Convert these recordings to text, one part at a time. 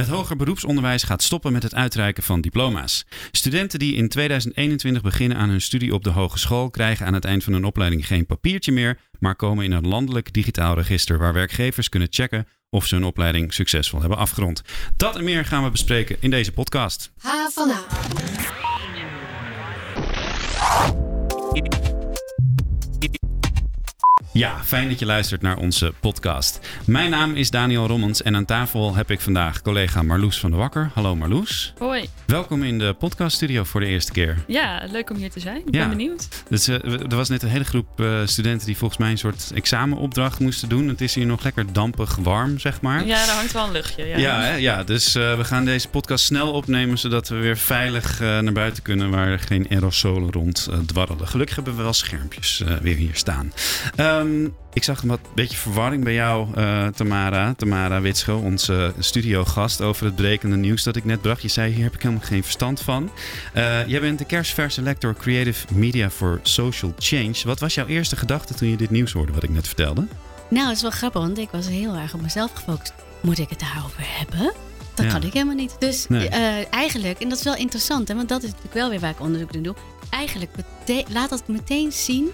Het hoger beroepsonderwijs gaat stoppen met het uitreiken van diploma's. Studenten die in 2021 beginnen aan hun studie op de hogeschool krijgen aan het eind van hun opleiding geen papiertje meer, maar komen in een landelijk digitaal register waar werkgevers kunnen checken of ze hun opleiding succesvol hebben afgerond. Dat en meer gaan we bespreken in deze podcast. Ha van A. Ja, fijn dat je luistert naar onze podcast. Mijn naam is Daniel Rommens en aan tafel heb ik vandaag collega Marloes van der Wakker. Hallo Marloes. Hoi. Welkom in de podcaststudio voor de eerste keer. Ja, leuk om hier te zijn. Ik Ja. ben benieuwd. Dus, eh, er was net een hele groep eh, studenten die volgens mij een soort examenopdracht moesten doen. Het is hier nog lekker dampig warm, zeg maar. Ja, daar hangt wel een luchtje. Ja, Ja, hè? ja dus eh, we gaan deze podcast snel opnemen zodat we weer veilig naar buiten kunnen waar er geen aerosolen rond dwarrelen. Gelukkig hebben we wel schermpjes weer hier staan. Ehm, ik zag een beetje verwarring bij jou, eh, Tamara. Tamara Witscho, onze studiogast over het brekende nieuws dat ik net bracht. Je zei, hier heb ik helemaal geen verstand van. Eh, jij bent de kerstverse lector Creative Media for Social Change. Wat was jouw eerste gedachte toen je dit nieuws hoorde wat ik net vertelde? Nou, het is wel grappig, want ik was heel erg op mezelf gefocust. Moet ik het daarover hebben? Dat Ja. kan ik helemaal niet. Dus Nee. eh, eigenlijk, en dat is wel interessant, hè, want dat is natuurlijk wel weer waar ik onderzoek naar doe. Eigenlijk laat dat meteen zien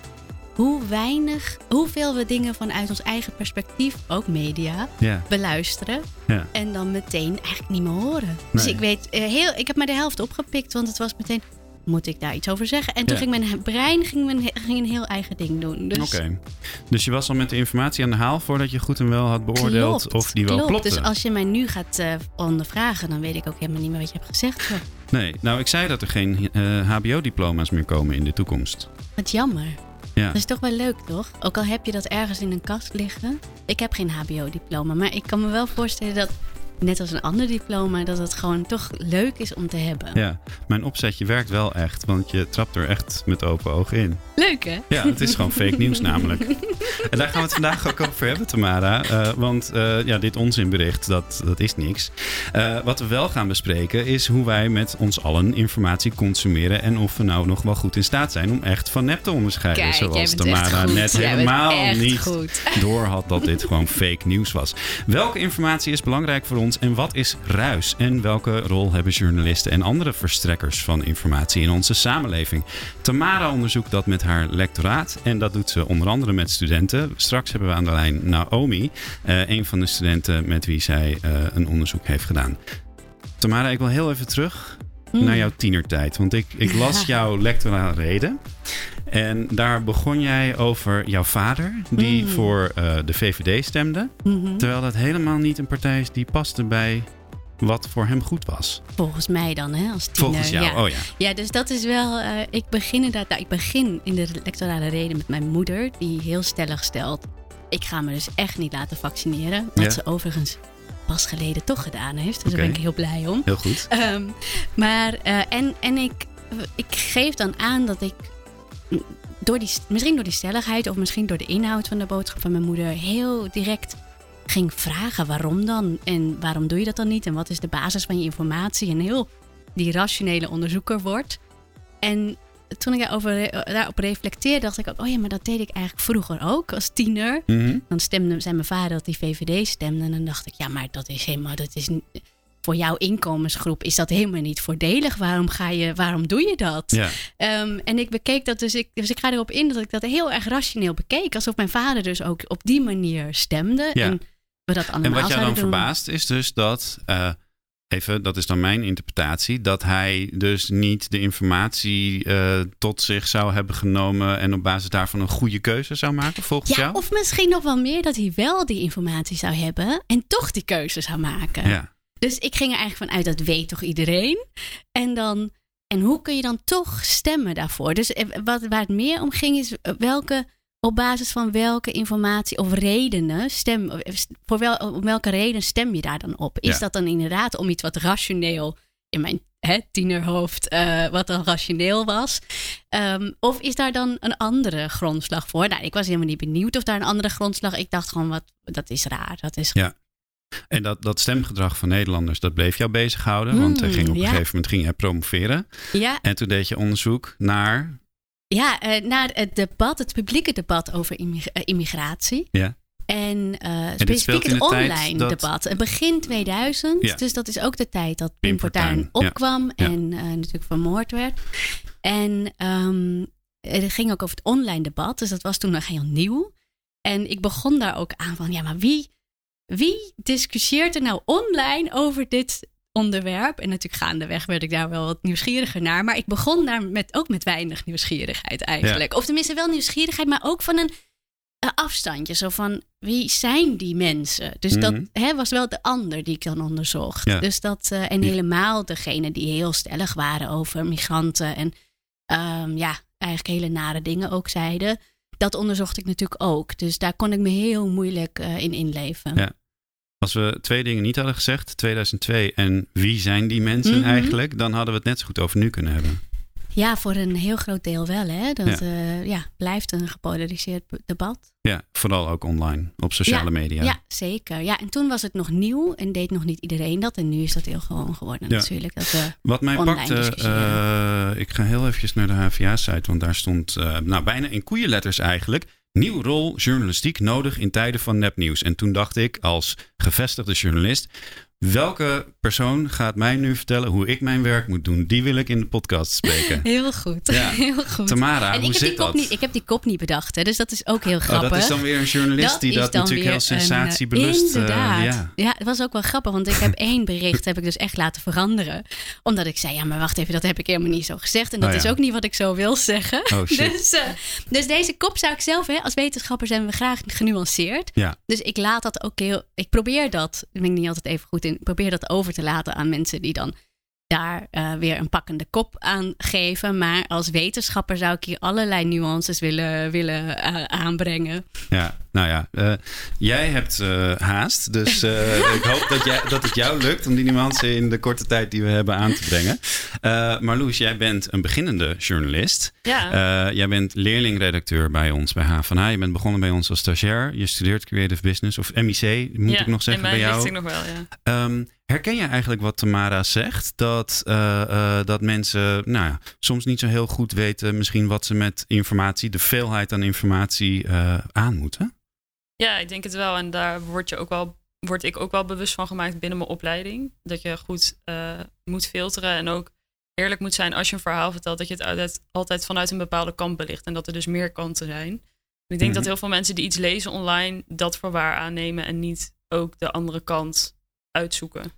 hoe weinig, hoeveel we dingen vanuit ons eigen perspectief, ook media, Ja, beluisteren. ja. En dan meteen eigenlijk niet meer horen. Dus ik weet, eh, heel, ik heb maar de helft opgepikt, want het was meteen, moet ik daar iets over zeggen? En toen Ja. ging mijn brein ging, mijn, ging een heel eigen ding doen. Dus Oké. Dus je was al met de informatie aan de haal voordat je goed en wel had beoordeeld Klopt, of die wel klopt. Dus als je mij nu gaat eh, ondervragen, dan weet ik ook helemaal niet meer wat je hebt gezegd. hoor. Nee, nou ik zei dat er geen eh, HBO-diploma's meer komen in de toekomst. Wat jammer. Ja. Dat is toch wel leuk, toch? Ook al heb je dat ergens in een kast liggen. Ik heb geen HBO-diploma, maar ik kan me wel voorstellen dat, net als een ander diploma, dat het gewoon toch leuk is om te hebben. Ja, mijn opzetje werkt wel echt, want je trapt er echt met open ogen in. Leuk, hè? Ja, het is gewoon fake nieuws namelijk. En daar gaan we het vandaag ook over hebben, Tamara. Eh, want eh, ja, dit onzinbericht, dat, dat is niks. Eh, wat we wel gaan bespreken is hoe wij met ons allen informatie consumeren... en of we nou nog wel goed in staat zijn om echt van nep te onderscheiden. Kijk, zoals Tamara net Jij helemaal niet goed. door had dat dit gewoon fake nieuws was. Welke informatie is belangrijk voor ons en wat is ruis? En welke rol hebben journalisten en andere verstrekkers van informatie in onze samenleving? Tamara onderzoekt dat met haar lectoraat en dat doet ze onder andere met studenten. Straks hebben we aan de lijn Naomi, eh, een van de studenten met wie zij eh, een onderzoek heeft gedaan. Tamara, ik wil heel even terug Hmm. naar jouw tienertijd. Want ik, ik las jouw lectorale reden. En daar begon jij over jouw vader, die Hmm. voor eh, de VVD stemde. Mhm. Terwijl dat helemaal niet een partij is die paste bij wat voor hem goed was. Volgens mij dan, hè, als tiener. Volgens jou, ja. oh ja. Ja, dus dat is wel. eh, ik begin inderdaad. Nou, ik begin in de lectorale reden met mijn moeder, die heel stellig stelt. Ik ga me dus echt niet laten vaccineren. Wat Ja. ze overigens pas geleden toch gedaan heeft. Dus daar ben ik heel blij om. Heel goed. Ehm, maar, eh, en, en ik, ik geef dan aan dat ik. Door die, misschien door die stelligheid of misschien door de inhoud van de boodschap van mijn moeder heel direct ging vragen waarom dan en waarom doe je dat dan niet en wat is de basis van je informatie en heel die rationele onderzoeker wordt. En toen ik daarover, daarop reflecteerde, dacht ik ook, oh ja, maar dat deed ik eigenlijk vroeger ook als tiener. Mhm. Dan stemde zei mijn vader dat hij VVD stemde. En dan dacht ik, ja, maar dat is helemaal, dat is voor jouw inkomensgroep is dat helemaal niet voordelig. Waarom ga je, waarom doe je dat? Ja. Ehm, en ik bekeek dat dus, ik, dus ik ga erop in dat ik dat heel erg rationeel bekeek. Alsof mijn vader dus ook op die manier stemde. Ja. En we dat allemaal En wat jou dan doen. verbaast is dus dat, eh, even, dat is dan mijn interpretatie, dat hij dus niet de informatie eh, tot zich zou hebben genomen en op basis daarvan een goede keuze zou maken, volgens Ja, jou? of misschien nog wel meer dat hij wel die informatie zou hebben en toch die keuze zou maken. Ja. Dus ik ging er eigenlijk vanuit, dat weet toch iedereen? En dan, en hoe kun je dan toch stemmen daarvoor? Dus eh, wat, waar het meer om ging is eh, welke, op basis van welke informatie of redenen stem, eh, voor wel, om welke reden stem je daar dan op? Is Ja. dat dan inderdaad om iets wat rationeel in mijn hè, tienerhoofd, wat dan rationeel was? Ehm, of is daar dan een andere grondslag voor? Nou, ik was helemaal niet benieuwd of daar een andere grondslag. Ik dacht gewoon, wat, dat is raar. Dat is Ja. En dat, dat stemgedrag van Nederlanders, dat bleef jou bezighouden. want hij Hmm, ging op een gegeven moment ging hij promoveren. ja, En toen deed je onderzoek naar. Ja, eh, naar het debat, het publieke debat over immig- eh, immigratie. Ja. En uh, dit specifiek het online dat- debat. En Begin 2000, Ja. dus dat is ook de tijd dat Pim Fortuyn opkwam Ja. en eh, natuurlijk vermoord werd. En ehm, het ging ook over het online debat, dus dat was toen nog heel nieuw. En ik begon daar ook aan van, ja, maar wie, wie discussieert er nou online over dit onderwerp? En natuurlijk gaandeweg werd ik daar wel wat nieuwsgieriger naar. Maar ik begon daar met, ook met weinig nieuwsgierigheid eigenlijk. Of tenminste wel nieuwsgierigheid, maar ook van een eh, afstandje. Zo van, wie zijn die mensen? Dus dat Mhm. hè, was wel de ander die ik dan onderzocht. Ja. Dus dat, eh, en helemaal degene die heel stellig waren over migranten. En ehm, ja, eigenlijk hele nare dingen ook zeiden. Dat onderzocht ik natuurlijk ook. Dus daar kon ik me heel moeilijk eh, in inleven. Ja. Als we twee dingen niet hadden gezegd, 2002 en wie zijn die mensen Mhm. eigenlijk, dan hadden we het net zo goed over nu kunnen hebben. Ja, voor een heel groot deel wel. Hè? Dat Ja. ja. ja, blijft een gepolariseerd debat. Ja, vooral ook online, op sociale media. Ja. zeker. Ja, en toen was het nog nieuw en deed nog niet iedereen dat. En nu is dat heel gewoon geworden Ja. natuurlijk. Dat, eh, Wat mij pakte, eh, ik ga heel eventjes naar de HVA-site, want daar stond eh, nou, bijna in koeienletters eigenlijk. Nieuw rol journalistiek nodig in tijden van nepnieuws. En toen dacht ik als gevestigde journalist, welke persoon gaat mij nu vertellen hoe ik mijn werk moet doen? Die wil ik in de podcast spreken. heel goed. Ja. heel goed. Tamara, en hoe ik heb, zit die kop dat? niet, ik heb die kop niet bedacht, hè, dus dat is ook heel Oh, grappig. dat is dan weer een journalist Dat die dat natuurlijk heel eh, sensatiebelust... eh, Inderdaad. ja. ja, het was ook wel grappig, want ik heb één bericht heb ik dus echt laten veranderen. Omdat ik zei, ja, maar wacht even, dat heb ik helemaal niet zo gezegd. En dat Oh, ja. is ook niet wat ik zo wil zeggen. Oh. Dus, eh, dus deze kop zou ik zelf, hè, als wetenschapper zijn we graag genuanceerd. Ja. Dus ik laat dat ook heel, ik probeer dat, daar ben ik niet altijd even goed in, ik probeer dat over te laten aan mensen die dan daar eh, weer een pakkende kop aan geven. Maar als wetenschapper zou ik hier allerlei nuances willen, willen eh, aanbrengen. Ja, nou ja, eh, jij hebt eh, haast. Dus eh, ik hoop dat, jij, dat het jou lukt om die nuance in de korte tijd die we hebben aan te brengen. Eh Marloes, jij bent een beginnende journalist. Ja, jij bent leerlingredacteur bij ons, bij HVA. Je bent begonnen bij ons als stagiair. Je studeert Creative Business of MIC, moet ja, ik nog zeggen bij jou. richting nog wel, ja. Ehm, herken je eigenlijk wat Tamara zegt? Dat, dat mensen nou ja, soms niet zo heel goed weten misschien wat ze met informatie, de veelheid aan informatie aan moeten? Ja, ik denk het wel. En daar word, je ook wel, word ik ook wel bewust van gemaakt binnen mijn opleiding. Dat je goed eh, moet filteren en ook eerlijk moet zijn als je een verhaal vertelt. Dat je het altijd, altijd vanuit een bepaalde kant belicht. En dat er dus meer kanten zijn. En ik denk Mhm. dat heel veel mensen die iets lezen online dat voor waar aannemen. En niet ook de andere kant uitzoeken.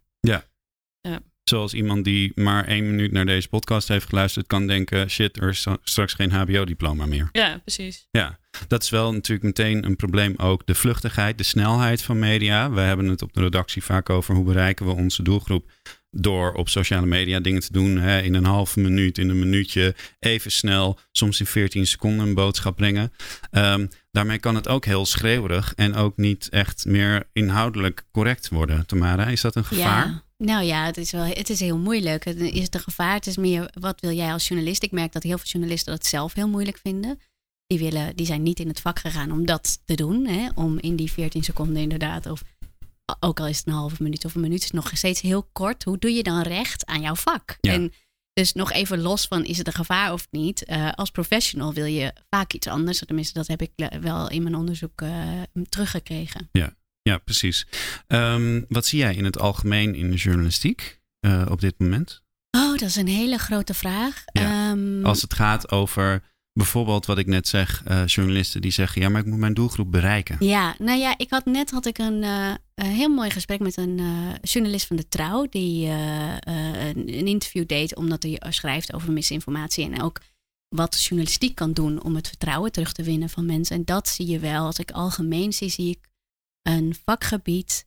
Zoals iemand die maar één minuut naar deze podcast heeft geluisterd, kan denken: shit, er is straks geen HBO-diploma meer. Ja, precies. Ja, dat is wel natuurlijk meteen een probleem ook. De vluchtigheid, de snelheid van media. We hebben het op de redactie vaak over hoe bereiken we onze doelgroep. Door op sociale media dingen te doen. Hè, in een halve minuut, in een minuutje. Even snel, soms in 14 seconden een boodschap brengen. Ehm, daarmee kan het ook heel schreeuwerig en ook niet echt meer inhoudelijk correct worden. Tamara, is dat een gevaar? Ja. Nou ja, het is wel het is heel moeilijk. Het is de gevaar. Het is meer wat wil jij als journalist? Ik merk dat heel veel journalisten dat zelf heel moeilijk vinden. Die, willen, die zijn niet in het vak gegaan om dat te doen. Hè? Om in die 14 seconden inderdaad. Of ook al is het een halve minuut of een minuut, is het nog steeds heel kort. Hoe doe je dan recht aan jouw vak? Ja. En dus nog even los van is het een gevaar of niet. eh, als professional wil je vaak iets anders. Tenminste, dat heb ik wel in mijn onderzoek eh, teruggekregen. Ja, precies. Ehm, wat zie jij in het algemeen in de journalistiek eh, op dit moment? Oh, dat is een hele grote vraag. Ja. Ehm, Als het gaat over bijvoorbeeld wat ik net zeg, eh, journalisten die zeggen: ja, maar ik moet mijn doelgroep bereiken. Ja, nou ja, ik had net had ik een, eh, een heel mooi gesprek met een eh, journalist van de Trouw. Die een, interview deed omdat hij schrijft over misinformatie. En ook wat journalistiek kan doen om het vertrouwen terug te winnen van mensen. En dat zie je wel. Als ik algemeen zie, zie ik een vakgebied.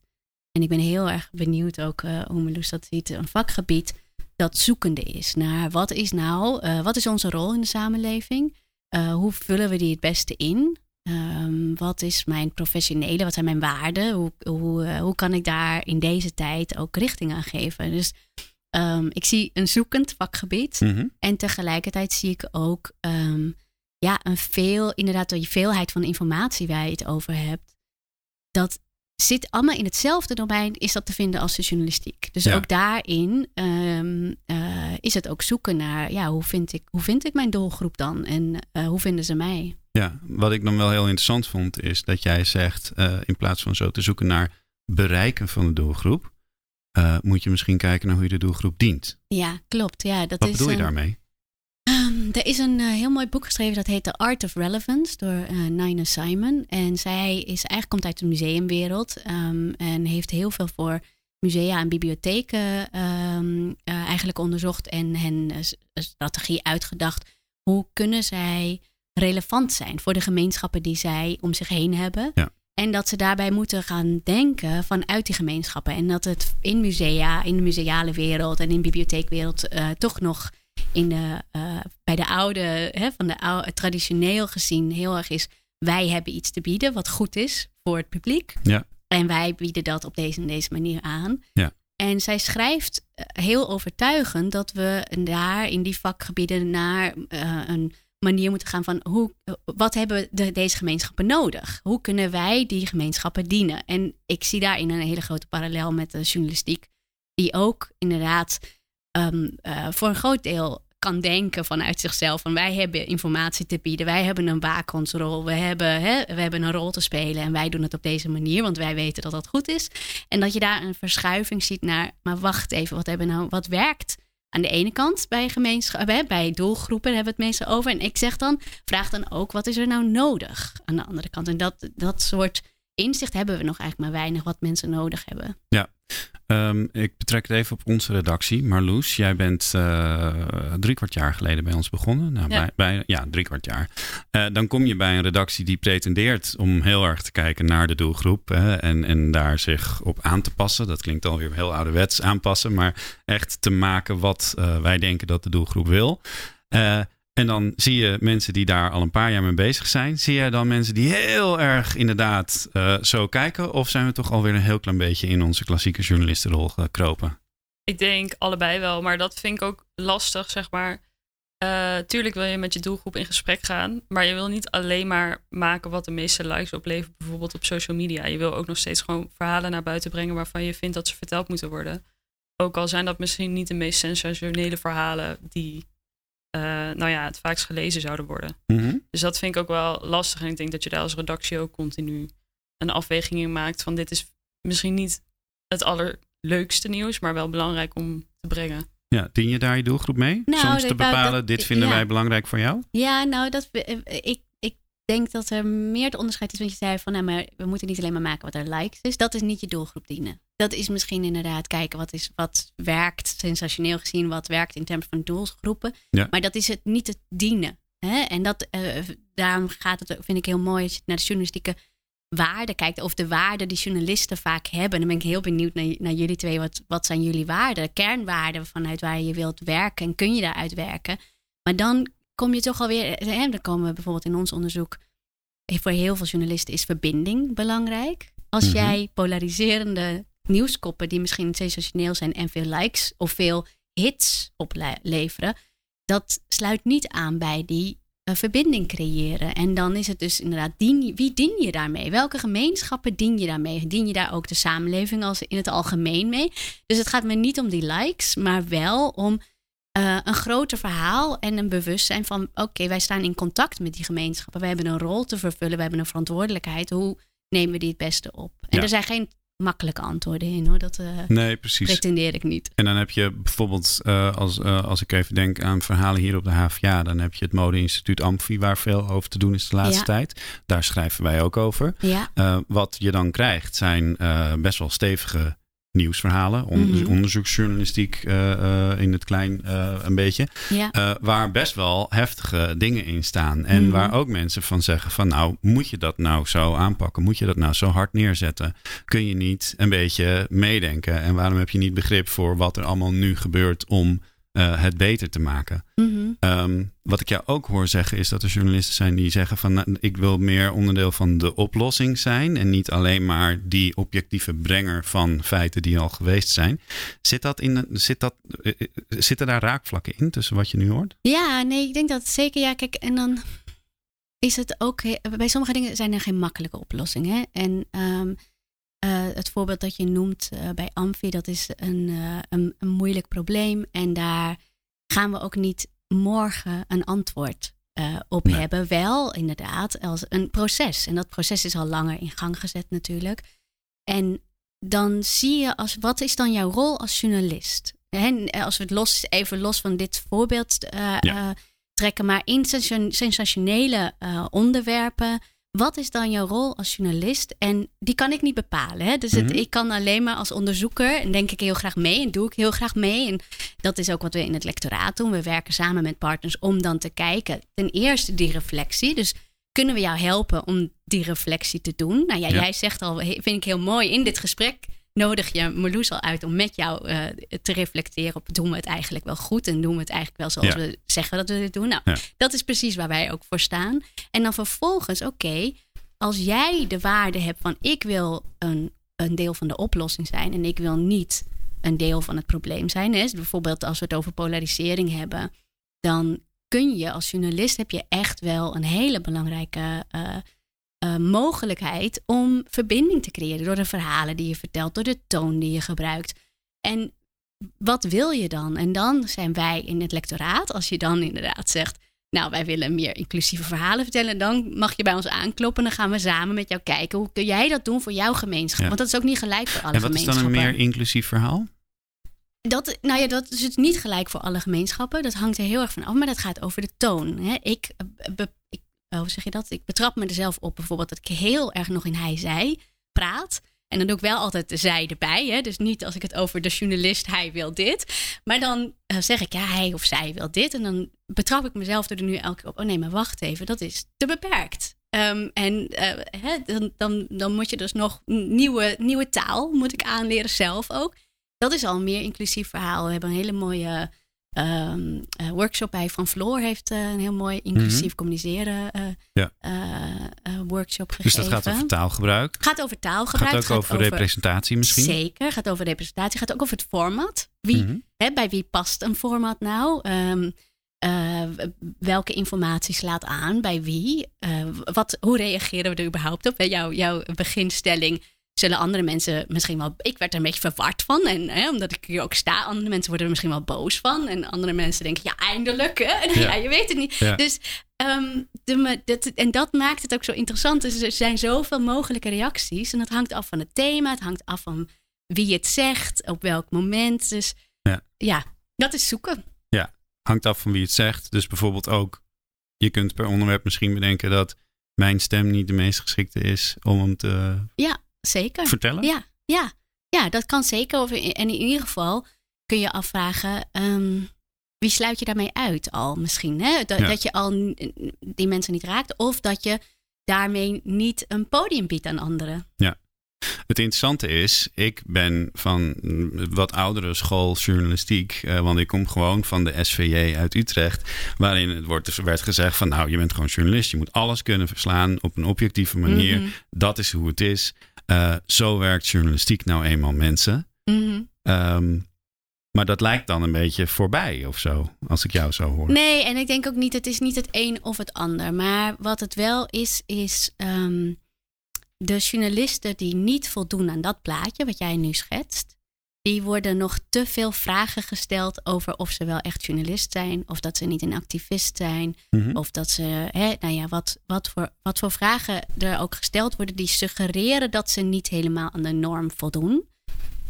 En ik ben heel erg benieuwd ook hoe Meloes dat ziet. Een vakgebied dat zoekende is naar wat is nou, eh, wat is onze rol in de samenleving? Eh, hoe vullen we die het beste in? Ehm, wat is mijn professionele, wat zijn mijn waarden? Hoe, hoe, eh, hoe kan ik daar in deze tijd ook richting aan geven? Dus ehm, ik zie een zoekend vakgebied. Mhm. En tegelijkertijd zie ik ook ehm, ja, een veel, inderdaad, die veelheid van informatie waar je het over hebt. Dat zit allemaal in hetzelfde domein, is dat te vinden als de journalistiek. Dus Ja. ook daarin ehm, eh, is het ook zoeken naar, ja, hoe vind ik, hoe vind ik mijn doelgroep dan? En eh, hoe vinden ze mij? Ja, wat ik dan wel heel interessant vond, is dat jij zegt, uh, in plaats van zo te zoeken naar bereiken van de doelgroep, moet je misschien kijken naar hoe je de doelgroep dient. Ja, klopt. Ja, dat wat is, bedoel je uh, daarmee? Um, er is een heel mooi boek geschreven dat heet The Art of Relevance door Nina Simon. En zij is eigenlijk komt uit de museumwereld um, en heeft heel veel voor musea en bibliotheken um, eigenlijk onderzocht en hen een strategie uitgedacht. Hoe kunnen zij relevant zijn voor de gemeenschappen die zij om zich heen hebben? Ja. En dat ze daarbij moeten gaan denken vanuit die gemeenschappen. En dat het in musea, in de museale wereld en in de bibliotheekwereld uh, toch nog in de, uh, bij de oude, hè, van de oude, traditioneel gezien heel erg is. Wij hebben iets te bieden wat goed is voor het publiek. Ja. En wij bieden dat op deze en deze manier aan. Ja. En zij schrijft uh, heel overtuigend dat we daar in die vakgebieden naar uh, een manier moeten gaan van hoe, wat hebben de, deze gemeenschappen nodig? Hoe kunnen wij die gemeenschappen dienen? En ik zie daarin een hele grote parallel met de journalistiek, die ook inderdaad um, uh, voor een groot deel kan denken vanuit zichzelf. Van wij hebben informatie te bieden, wij hebben een waakhondsrol, we hebben, hè, we hebben een rol te spelen en wij doen het op deze manier, want wij weten dat dat goed is. En dat je daar een verschuiving ziet naar, maar wacht even, wat, hebben nou, wat werkt aan de ene kant bij gemeenschappen, bij doelgroepen hebben we het meestal over. En ik zeg dan, vraag dan ook, wat is er nou nodig aan de andere kant? En dat, dat soort inzicht hebben we nog eigenlijk maar weinig wat mensen nodig hebben. Ja, um, ik betrek het even op onze redactie. Marloes, jij bent uh, drie kwart jaar geleden bij ons begonnen. Nou, Ja. Bij, bij, ja, drie kwart jaar. Uh, dan kom je bij een redactie die pretendeert om heel erg te kijken naar de doelgroep. Hè, en, en daar zich op aan te passen. Dat klinkt alweer heel ouderwets aanpassen. Maar echt te maken wat uh, wij denken dat de doelgroep wil. En dan zie je mensen die daar al een paar jaar mee bezig zijn. Zie jij dan mensen die heel erg inderdaad uh, zo kijken? Of zijn we toch alweer een heel klein beetje in onze klassieke journalistenrol gekropen? Ik denk allebei wel, maar dat vind ik ook lastig, zeg maar. Uh, tuurlijk wil je met je doelgroep in gesprek gaan, maar je wil niet alleen maar maken wat de meeste likes oplevert, bijvoorbeeld op social media. Je wil ook nog steeds gewoon verhalen naar buiten brengen waarvan je vindt dat ze verteld moeten worden. Ook al zijn dat misschien niet de meest sensationele verhalen die nou ja, het vaakst gelezen zouden worden. Mm -hmm. Dus dat vind ik ook wel lastig. En ik denk dat je daar als redactie ook continu een afweging in maakt van dit is misschien niet het allerleukste nieuws, maar wel belangrijk om te brengen. Ja, dien je daar je doelgroep mee? Nou, Soms te dat- bepalen, dat- dit vinden ja. wij belangrijk voor jou? Ja, nou, dat, ik, ik denk dat er meer het onderscheid is. Want je zei van, nou, maar we moeten niet alleen maar maken wat er likes is. Dat is niet je doelgroep dienen. Dat is misschien inderdaad kijken wat, is, wat werkt, sensationeel gezien, wat werkt in termen van doelgroepen. Ja. Maar dat is het niet het dienen. Hè? En dat, uh, daarom gaat het, vind ik heel mooi als je naar de journalistieke waarden kijkt. Of de waarden die journalisten vaak hebben. Dan ben ik heel benieuwd naar, naar jullie twee. Wat, wat zijn jullie waarden? Kernwaarden vanuit waar je wilt werken. En kun je daaruit werken? Maar dan kom je toch alweer. Hè, dan komen we bijvoorbeeld in ons onderzoek. Voor heel veel journalisten is verbinding belangrijk. Als Mhm. jij polariserende nieuwskoppen die misschien sensationeel zijn en veel likes of veel hits opleveren, dat sluit niet aan bij die uh, verbinding creëren. En dan is het dus inderdaad, dien, wie dien je daarmee? Welke gemeenschappen dien je daarmee? Dien je daar ook de samenleving als in het algemeen mee? Dus het gaat me niet om die likes, maar wel om uh, een groter verhaal en een bewustzijn van: oké, okay, wij staan in contact met die gemeenschappen. Wij hebben een rol te vervullen, we hebben een verantwoordelijkheid. Hoe nemen we die het beste op? En Ja. er zijn geen makkelijke antwoorden in hoor. Dat uh, Nee, precies. pretendeer ik niet. En dan heb je bijvoorbeeld, uh, als, uh, als ik even denk aan verhalen hier op de HVA, dan heb je het Modeinstituut Amfi, waar veel over te doen is de laatste Ja. tijd. Daar schrijven wij ook over. Ja, wat je dan krijgt zijn best wel stevige nieuwsverhalen, Mhm. onderzoeksjournalistiek uh, uh, in het klein uh, een beetje, ja. waar best wel heftige dingen in staan. En Mhm. waar ook mensen van zeggen van nou, moet je dat nou zo aanpakken? Moet je dat nou zo hard neerzetten? Kun je niet een beetje meedenken? En waarom heb je niet begrip voor wat er allemaal nu gebeurt om uh, het beter te maken? Mhm. Um, wat ik jou ook hoor zeggen is dat er journalisten zijn die zeggen van nou, ik wil meer onderdeel van de oplossing zijn en niet alleen maar die objectieve brenger van feiten die al geweest zijn. Zit dat in zit dat uh, zitten daar raakvlakken in tussen wat je nu hoort? Ja, nee, ik denk dat zeker. Ja, kijk, en dan is het ook. Bij sommige dingen zijn er geen makkelijke oplossingen. En um, uh, het voorbeeld dat je noemt uh, bij Amfi, dat is een, uh, een, een, moeilijk probleem. En daar gaan we ook niet morgen een antwoord eh, op Nee. hebben. Wel inderdaad als een proces. En dat proces is al langer in gang gezet natuurlijk. En dan zie je als wat is dan jouw rol als journalist? En als we het los, even los van dit voorbeeld eh, Ja. eh, trekken, maar in sensation- sensationele eh, onderwerpen. Wat is dan jouw rol als journalist? En die kan ik niet bepalen. Hè? Dus het, Mhm. ik kan alleen maar als onderzoeker en denk ik heel graag mee en doe ik heel graag mee. En dat is ook wat we in het lectoraat doen. We werken samen met partners om dan te kijken. Ten eerste die reflectie. Dus kunnen we jou helpen om die reflectie te doen? Nou ja, Ja. jij zegt al, vind ik heel mooi in dit gesprek. Nodig je Marloes al uit om met jou eh, te reflecteren op doen we het eigenlijk wel goed en doen we het eigenlijk wel zoals Ja. we zeggen dat we het doen. Nou, Ja. dat is precies waar wij ook voor staan. En dan vervolgens, oké, als jij de waarde hebt van ik wil een, een deel van de oplossing zijn en ik wil niet een deel van het probleem zijn. Hè? Dus bijvoorbeeld als we het over polarisering hebben, dan kun je als journalist heb je echt wel een hele belangrijke eh, eh, mogelijkheid om verbinding te creëren door de verhalen die je vertelt, door de toon die je gebruikt. En wat wil je dan? En dan zijn wij in het lectoraat, als je dan inderdaad zegt, nou wij willen meer inclusieve verhalen vertellen, dan mag je bij ons aankloppen en dan gaan we samen met jou kijken hoe kun jij dat doen voor jouw gemeenschap. Ja. Want dat is ook niet gelijk voor alle En wat is dan een gemeenschappen. meer inclusief verhaal? Dat, nou ja, dat is het niet gelijk voor alle gemeenschappen. Dat hangt er heel erg van af. Maar dat gaat over de toon. Hè. Ik, be- oh, hoe zeg je dat? Ik betrap me er zelf op bijvoorbeeld dat ik heel erg nog in hij-zij praat. En dan doe ik wel altijd de zij erbij. Hè? Dus niet als ik het over de journalist, hij wil dit. Maar dan eh, zeg ik, ja, hij of zij wil dit. En dan betrap ik mezelf er nu elke keer op. Oh nee, maar wacht even, dat is te beperkt. Ehm, en eh, hè, dan, dan, dan moet je dus nog nieuwe, nieuwe taal moet ik aanleren zelf ook. Dat is al een meer inclusief verhaal. We hebben een hele mooie ehm, eh, workshop bij Van Floor. Heeft eh, een heel mooi inclusief communiceren Mhm. Ja. eh, workshop gegeven. Dus dat gaat over taalgebruik. Gaat over taalgebruik. Gaat ook over representatie misschien. Zeker, gaat over representatie. Gaat ook over het format. Wie, Mhm. hè, bij wie past een format nou? Ehm, eh, welke informatie slaat aan? Bij wie? Wat, hoe reageren we er überhaupt op? Jouw, jouw beginstelling zullen andere mensen misschien wel... Ik werd er een beetje verward van. En hè, omdat ik hier ook sta, andere mensen worden er misschien wel boos van. En andere mensen denken, ja, eindelijk. Hè? En, Ja. ja. je weet het niet. Ja. Dus, ehm, de, dat, en dat maakt het ook zo interessant. Dus er zijn zoveel mogelijke reacties. En dat hangt af van het thema. Het hangt af van wie het zegt, op welk moment. Dus Ja. ja, dat is zoeken. Hangt af van wie het zegt. Dus bijvoorbeeld ook, je kunt per onderwerp misschien bedenken dat mijn stem niet de meest geschikte is om hem te Zeker. vertellen. Ja, ja, ja, dat kan zeker. Of in- En in ieder geval kun je afvragen, ehm, wie sluit je daarmee uit al misschien? Hè? Dat, Ja. dat je al die mensen niet raakt. Of dat je daarmee niet een podium biedt aan anderen. Het interessante is, ik ben van een wat oudere school journalistiek. eh, want ik kom gewoon van de SVJ uit Utrecht. Waarin het wordt, dus werd gezegd van nou, je bent gewoon journalist. Je moet alles kunnen verslaan op een objectieve manier. Mhm, Dat is hoe het is. Eh, zo werkt journalistiek nou eenmaal mensen. mhm. Ehm, maar dat lijkt dan een beetje voorbij of zo, als ik jou zo hoor. Nee, en ik denk ook niet, het is niet het een of het ander. Maar wat het wel is, is ehm, de journalisten die niet voldoen aan dat plaatje wat jij nu schetst. Die worden nog te veel vragen gesteld over of ze wel echt journalist zijn. Of dat ze niet een activist zijn. Mhm. Of dat ze, hè, nou ja, wat, wat, voor, wat voor vragen er ook gesteld worden, die suggereren dat ze niet helemaal aan de norm voldoen.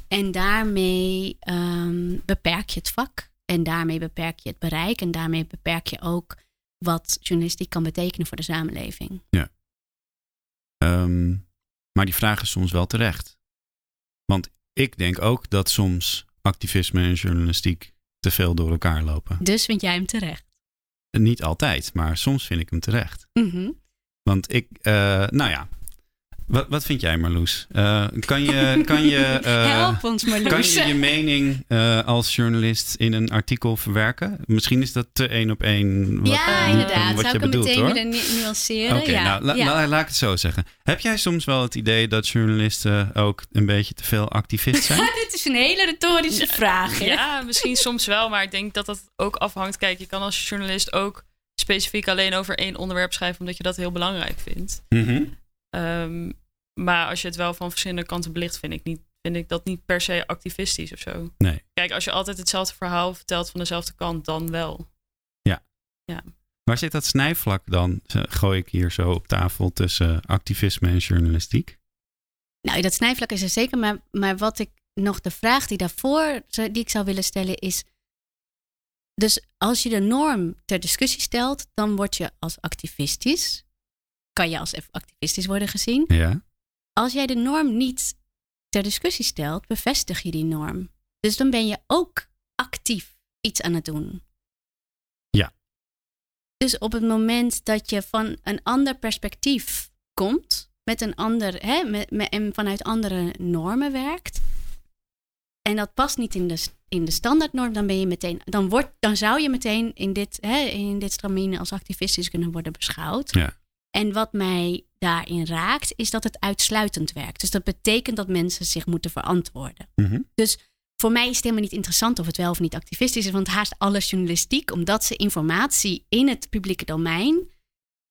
En daarmee ehm, beperk je het vak. En daarmee beperk je het bereik. En daarmee beperk je ook wat journalistiek kan betekenen voor de samenleving. Ehm, maar die vraag is soms wel terecht. Want ik denk ook dat soms activisme en journalistiek te veel door elkaar lopen. Dus vind jij hem terecht. Niet altijd, maar soms vind ik hem terecht. Mhm. Want ik, eh, nou ja, wat, wat vind jij Marloes? Eh, kan je, kan je, eh, Help ons maar, kan je je mening eh, als journalist in een artikel verwerken? Misschien is dat te één op één. wat- Ja, inderdaad. Wat Zou je ik hem bedoelt meteen hoor. nu- nuanceren? Oké, ja. nou la- ja. la- laat ik het zo zeggen. Heb jij soms wel het idee dat journalisten ook een beetje te veel activist zijn? Dit is een hele retorische vraag. hè? Ja, misschien soms wel, maar ik denk dat dat ook afhangt. Kijk, je kan als journalist ook specifiek alleen over één onderwerp schrijven, omdat je dat heel belangrijk vindt. Mhm. Ehm, maar als je het wel van verschillende kanten belicht, vind ik, niet, vind ik dat niet per se activistisch of zo. Nee. Kijk, als je altijd hetzelfde verhaal vertelt van dezelfde kant, dan wel. Waar zit dat snijvlak dan? Gooi ik hier zo op tafel tussen activisme en journalistiek? Nou, dat snijvlak is er zeker. Maar, maar wat ik nog de vraag die daarvoor die ik zou willen stellen is. Dus als je de norm ter discussie stelt, dan word je als activistisch. Kan je als activistisch worden gezien. Ja. Als jij de norm niet ter discussie stelt, bevestig je die norm. Dus dan ben je ook actief iets aan het doen. Ja. Dus op het moment dat je van een ander perspectief komt, met een ander, hè, met, met, en vanuit andere normen werkt, en dat past niet in de, in de standaardnorm, dan ben je meteen, dan, wordt, dan zou je meteen in dit, hè, in dit stramine als activistisch kunnen worden beschouwd. Ja. En wat mij daarin raakt, is dat het uitsluitend werkt. Dus dat betekent dat mensen zich moeten verantwoorden. Mhm. Dus voor mij is het helemaal niet interessant of het wel of niet activistisch is, want haast alle journalistiek, omdat ze informatie in het publieke domein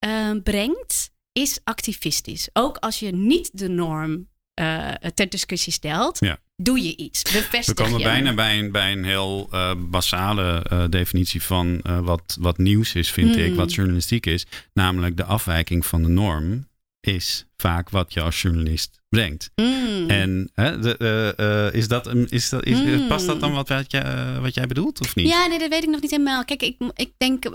uh, brengt, is activistisch. Ook als je niet de norm uh, ter discussie stelt, Ja. Doe je iets. Bevestig We komen je. bijna bij een, bij een heel eh, basale eh, definitie van eh, wat, wat nieuws is, vind Hmm. ik, wat journalistiek is. Namelijk de afwijking van de norm is vaak wat je als journalist brengt. Mm. En hè, de, is dat, een- is dat, is, Hmm. past dat dan wat, wat, jij, wat jij bedoelt of niet? Ja, nee, dat weet ik nog niet helemaal. Kijk, ik, ik denk,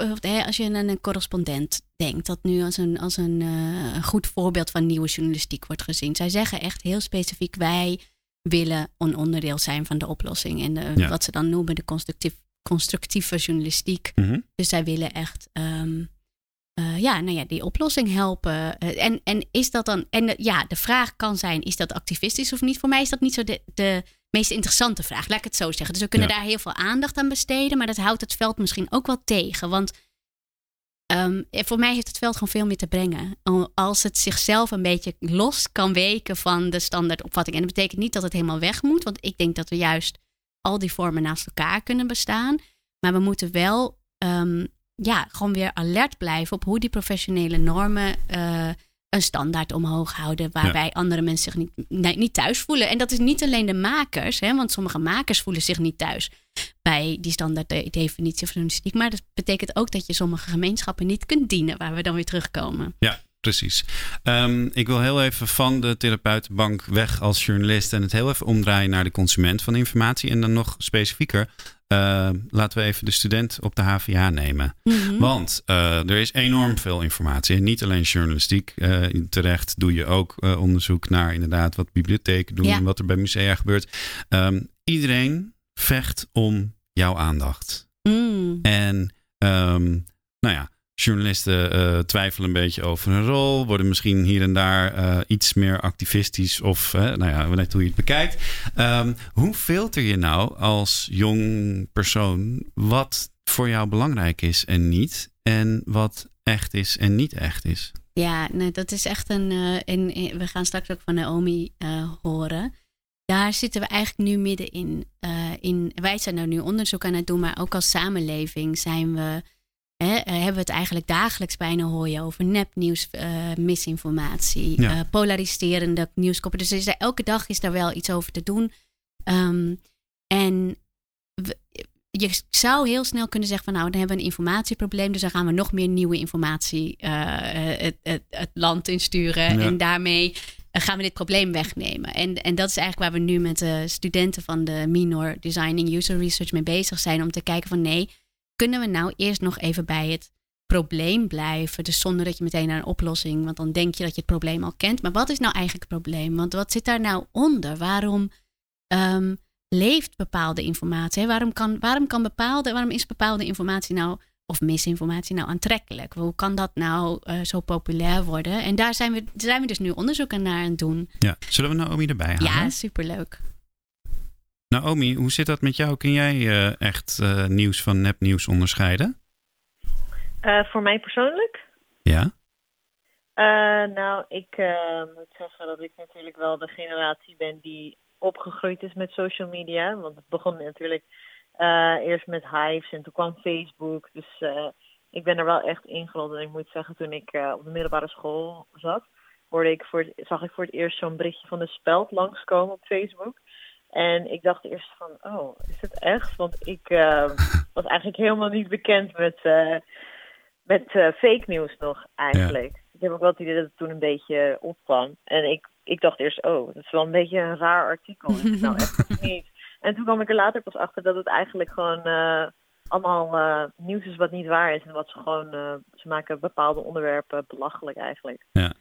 als je aan een correspondent denkt, dat nu als een, als een, een goed voorbeeld van nieuwe journalistiek wordt gezien. Zij zeggen echt heel specifiek, wij willen een onderdeel zijn van de oplossing. En de- Ja. wat ze dan noemen de constructief, constructieve journalistiek. Mhm. Dus zij willen echt ehm, eh, ja, nou ja, die oplossing helpen. Eh, en, en is dat dan. En eh, ja, de vraag kan zijn: is dat activistisch of niet? Voor mij is dat niet zo de, de meest interessante vraag. Laat ik het zo zeggen. Dus we kunnen Ja. daar heel veel aandacht aan besteden. Maar dat houdt het veld misschien ook wel tegen. Want ehm, eh, voor mij heeft het veld gewoon veel meer te brengen. Al- Als het zichzelf een beetje los kan weken van de standaardopvatting. En dat betekent niet dat het helemaal weg moet. Want ik denk dat we juist al die vormen naast elkaar kunnen bestaan. Maar we moeten wel ehm, ja, gewoon weer alert blijven op hoe die professionele normen eh, een standaard omhoog houden. Waarbij andere mensen zich niet, nee, niet thuis voelen. En dat is niet alleen de makers, hè, want sommige makers voelen zich niet thuis bij die standaard de- definitie van journalistiek. Maar dat betekent ook dat je sommige gemeenschappen niet kunt dienen, waar we dan weer terugkomen. Ja, precies. Ehm, ik wil heel even van de therapeutenbank weg als journalist en het heel even omdraaien naar de consument van informatie. En dan nog specifieker, eh, laten we even de student op de HVA nemen. Mhm. Want eh, er is enorm veel informatie. En niet alleen journalistiek. Eh, terecht doe je ook onderzoek naar inderdaad wat bibliotheken doen. Ja. En wat er bij musea gebeurt. Ehm, iedereen vecht om jouw aandacht. Mm. En ehm, nou ja, journalisten eh, twijfelen een beetje over hun rol. Worden misschien hier en daar eh, iets meer activistisch. Of eh, nou ja, net hoe je het bekijkt. Ehm, hoe filter je nou als jong persoon wat voor jou belangrijk is en niet? En wat echt is en niet echt is? Ja, dat is echt een. en, en we gaan straks ook van Naomi horen. Daar zitten we eigenlijk nu middenin. In, wij zijn nou nu onderzoek aan het doen, maar ook als samenleving zijn we. Hè, eh, hebben we het eigenlijk dagelijks bijna hoor je over nepnieuws, eh, misinformatie, Ja. eh, polariserende nieuwskoppen. Dus is er- elke dag is daar wel iets over te doen. Ehm, en we- je zou heel snel kunnen zeggen van nou, dan hebben we een informatieprobleem. Dus dan gaan we nog meer nieuwe informatie het, het, het land insturen. Ja. En daarmee gaan we dit probleem wegnemen. En, en dat is eigenlijk waar we nu met de studenten van de Minor Designing User Research mee bezig zijn. Om te kijken van nee, kunnen we nou eerst nog even bij het probleem blijven. Dus zonder dat je meteen naar een oplossing, want dan denk je dat je het probleem al kent. Maar wat is nou eigenlijk het probleem? Want wat zit daar nou onder? Waarom ehm, leeft bepaalde informatie? hè? Waarom, kan, waarom, kan bepaalde, waarom is bepaalde informatie nou, of misinformatie nou aantrekkelijk? Hoe kan dat nou eh, zo populair worden? En daar zijn we, daar zijn we dus nu onderzoek aan naar aan het doen. Ja, zullen we Naomi erbij halen? Ja, superleuk. Naomi, hoe zit dat met jou? Kun jij eh, echt eh, nieuws van nepnieuws onderscheiden? Eh, voor mij persoonlijk? Ja? Nou, ik moet zeggen dat ik natuurlijk wel de generatie ben die opgegroeid is met social media. Want het begon natuurlijk eerst met Hives en toen kwam Facebook. Dus ik ben er wel echt ingerold. En ik moet zeggen, toen ik op de middelbare school zat, hoorde ik voor het, zag ik voor het eerst zo'n berichtje van de speld langskomen op Facebook. En ik dacht eerst van, oh, is het echt? Want ik eh, was eigenlijk helemaal niet bekend met, eh, met eh, fake nieuws nog eigenlijk. Ik heb ook wel het idee dat het toen een beetje opkwam. En ik, ik dacht eerst, oh, dat is wel een beetje een raar artikel. Is het nou echt of niet? En toen kwam ik er later pas achter dat het eigenlijk gewoon allemaal nieuws is wat niet waar is. En wat ze gewoon, eh, ze maken bepaalde onderwerpen belachelijk eigenlijk. Ja.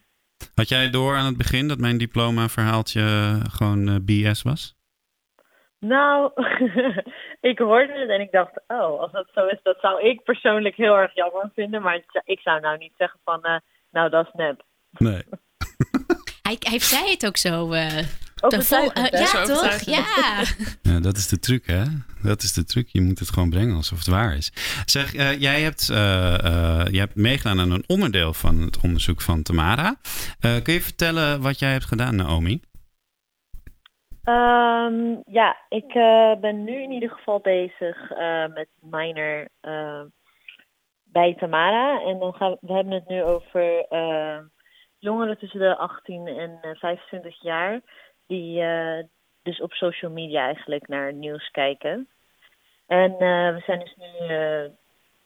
Had jij door aan het begin dat mijn diploma-verhaaltje gewoon eh, BS was? Nou, ik hoorde het en ik dacht, oh, als dat zo is, dat zou ik persoonlijk heel erg jammer vinden. Maar ik zou- nou niet zeggen van, eh, nou, dat is nep. Nee. Hij, hij zei het ook zo. eh, te vol- eh, ja, Zo toch? Ja. Ja, dat is de truc, hè? Dat is de truc. Je moet het gewoon brengen alsof het waar is. Zeg, eh, jij, hebt, eh, eh, jij hebt meegedaan aan een onderdeel van het onderzoek van Tamara. Eh, kun je vertellen wat jij hebt gedaan, Naomi? Ehm, ja, ik eh, ben nu in ieder geval bezig eh, met minor eh, bij Tamara. En dan we, hebben het nu over eh, jongeren tussen de 18 en eh, 25 jaar. Die eh, dus op social media eigenlijk naar nieuws kijken. En eh, we zijn dus nu eh,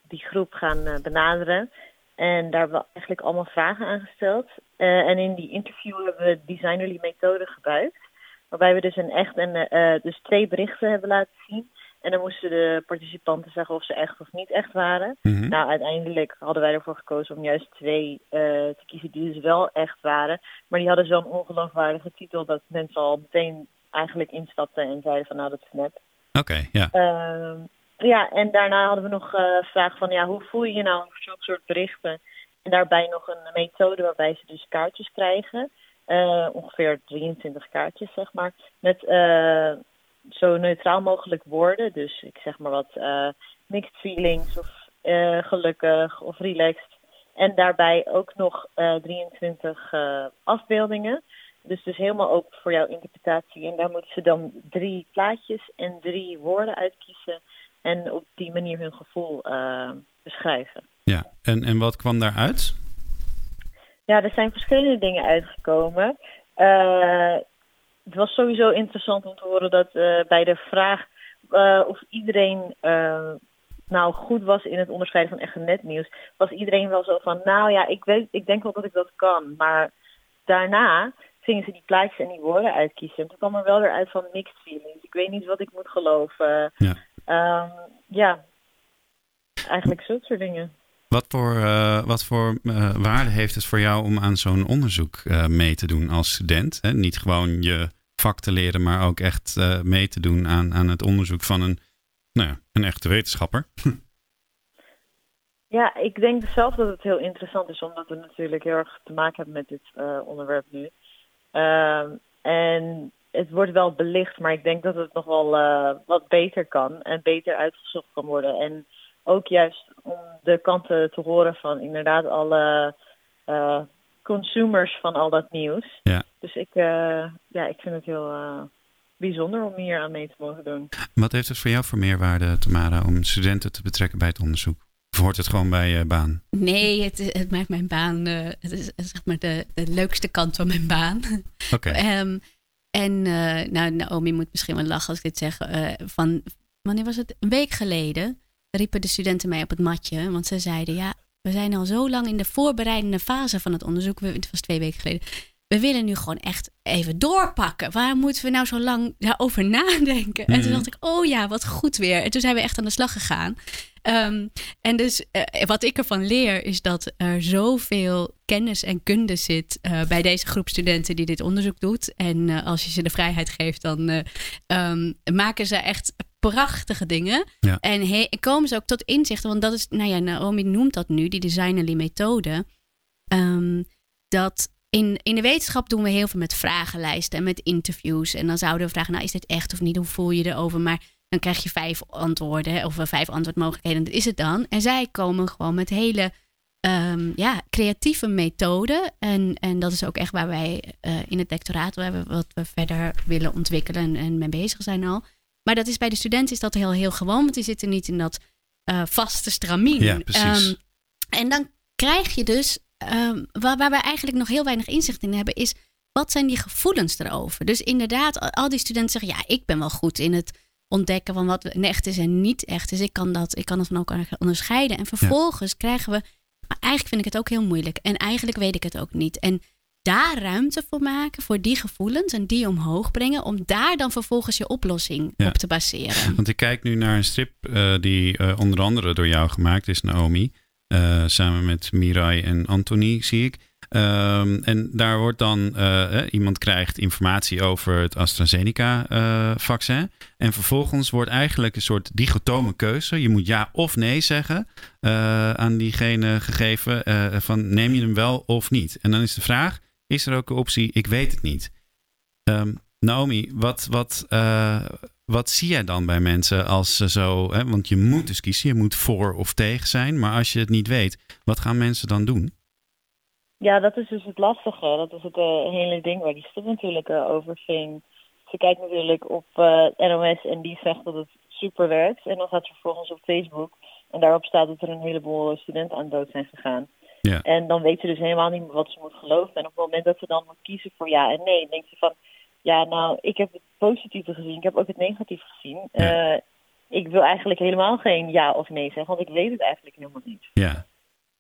die groep gaan eh, benaderen. En daar hebben we eigenlijk allemaal vragen aan gesteld. Eh, en in die interview hebben we designerly methode gebruikt. Waarbij we dus een echt en eh, dus twee berichten hebben laten zien. En dan moesten de participanten zeggen of ze echt of niet echt waren. Mhm. Nou, uiteindelijk hadden wij ervoor gekozen om juist twee eh, te kiezen die dus wel echt waren. Maar die hadden zo'n ongeloofwaardige titel dat mensen al meteen eigenlijk instapten en zeiden van nou dat is nep. Oké, ja. Ehm, ja, en daarna hadden we nog eh vraag van ja, hoe voel je je nou over zulke soort berichten? En daarbij nog een methode waarbij ze dus kaartjes krijgen. Eh, ongeveer 23 kaartjes, zeg maar. Met eh, zo neutraal mogelijk woorden. Dus ik zeg maar wat eh, mixed feelings of gelukkig of relaxed. En daarbij ook nog eh 23 eh, afbeeldingen. Dus dus helemaal open voor jouw interpretatie. En daar moeten ze dan drie plaatjes en drie woorden uitkiezen. En op die manier hun gevoel beschrijven. ja. En, en wat kwam daaruit? Ja, er zijn verschillende dingen uitgekomen. Eh, het was sowieso interessant om te horen dat eh, bij de vraag eh, of iedereen nou goed was in het onderscheiden van echt en netnieuws, was iedereen wel zo van, nou ja, ik, weet, ik denk wel dat ik dat kan. Maar daarna gingen ze die plaatjes en die woorden uitkiezen. En toen kwam er wel weer uit van mixed feelings. Ik weet niet wat ik moet geloven. Ja. Ehm, ja, eigenlijk zulke soort dingen. Wat voor, eh, wat voor eh, waarde heeft het voor jou om aan zo'n onderzoek eh, mee te doen als student? Hè? Niet gewoon je vak te leren, maar ook echt mee te doen aan, aan het onderzoek van een, nou ja, een echte wetenschapper. Ja, ik denk zelf dat het heel interessant is, omdat we natuurlijk heel erg te maken hebben met dit onderwerp nu. Ehm, en het wordt wel belicht, maar ik denk dat het nog wel wat beter kan en beter uitgezocht kan worden. En ook juist om de kanten te horen van inderdaad alle eh, consumers van al dat nieuws. Ja. Dus ik, eh, ja, ik vind het heel eh, bijzonder om hier aan mee te mogen doen. Wat heeft het voor jou voor meerwaarde, Tamara, om studenten te betrekken bij het onderzoek? Of hoort het gewoon bij je baan? Nee, het, het maakt mijn baan. eh, het is zeg maar de, de leukste kant van mijn baan. Oké. Ehm, en eh, nou, Naomi moet misschien wel lachen als ik dit zeg. eh, van, wanneer was het? Een week geleden riepen de studenten mij op het matje. Want ze zeiden, ja, we zijn al zo lang in de voorbereidende fase van het onderzoek. We- Het was twee weken geleden. We willen nu gewoon echt even doorpakken. Waar moeten we nou zo lang over nadenken? En toen Mhm. dacht ik, oh ja, wat goed weer. En toen zijn we echt aan de slag gegaan. Ehm, en dus eh, wat ik ervan leer is dat er zoveel kennis en kunde zit eh, bij deze groep studenten die dit onderzoek doet. En eh, als je ze de vrijheid geeft, dan eh, ehm, maken ze echt prachtige dingen. Ja. En he- komen ze ook tot inzichten, want dat is, nou ja, Naomi noemt dat nu, die designerly methode. Ehm, dat in, in de wetenschap doen we heel veel met vragenlijsten en met interviews. En dan zouden we vragen, nou is dit echt of niet? Hoe voel je erover? Maar dan krijg je vijf antwoorden of eh, vijf antwoordmogelijkheden. Dat is het dan. En zij komen gewoon met hele ehm, ja, creatieve methoden. En, en dat is ook echt waar wij eh, in het doctoraat waar we, wat we verder willen ontwikkelen en, en mee bezig zijn al. Maar dat is bij de studenten is dat heel, heel gewoon, want die zitten niet in dat eh, vaste stramien. Ja, precies. Ehm, en dan krijg je dus, ehm, waar, waar we eigenlijk nog heel weinig inzicht in hebben, is wat zijn die gevoelens erover? Dus inderdaad, al- die studenten zeggen, ja, ik ben wel goed in het ontdekken van wat echt is en niet echt is. Ik kan dat, ik kan dat van elkaar onderscheiden. En vervolgens krijgen we Maar eigenlijk vind ik het ook heel moeilijk. En eigenlijk weet ik het ook niet. En daar ruimte voor maken, voor die gevoelens en die omhoog brengen, om daar dan vervolgens je oplossing Ja. op te baseren. Want ik kijk nu naar een strip eh, die eh, onder andere door jou gemaakt is, Naomi. Eh, samen met Mirai en Anthony, zie ik. Ehm, en daar wordt dan, iemand krijgt informatie over het AstraZeneca-vaccin. en vervolgens wordt eigenlijk een soort digotome keuze. Je moet ja of nee zeggen aan diegene gegeven. van neem je hem wel of niet? En dan is de vraag, is er ook een optie, ik weet het niet. Ehm, Naomi, wat, wat, eh, wat zie jij dan bij mensen als ze zo... Hè, want je moet dus kiezen, je moet voor of tegen zijn. Maar als je het niet weet, wat gaan mensen dan doen? Ja, dat is dus het lastige. Dat is het eh, hele ding waar die stuk natuurlijk eh, over ging. Ze kijkt natuurlijk op NOS en die zegt dat het super werkt. En dan gaat ze vervolgens op Facebook. En daarop staat dat er een heleboel studenten aan dood zijn gegaan. Ja. En dan weet ze dus helemaal niet meer wat ze moet geloven. En op het moment dat ze dan moet kiezen voor ja en nee, denkt ze van... Ja, nou, ik heb het positieve gezien. Ik heb ook het negatieve gezien. Ja. Eh, ik wil eigenlijk helemaal geen ja of nee zeggen. Want ik weet het eigenlijk helemaal niet. Ja.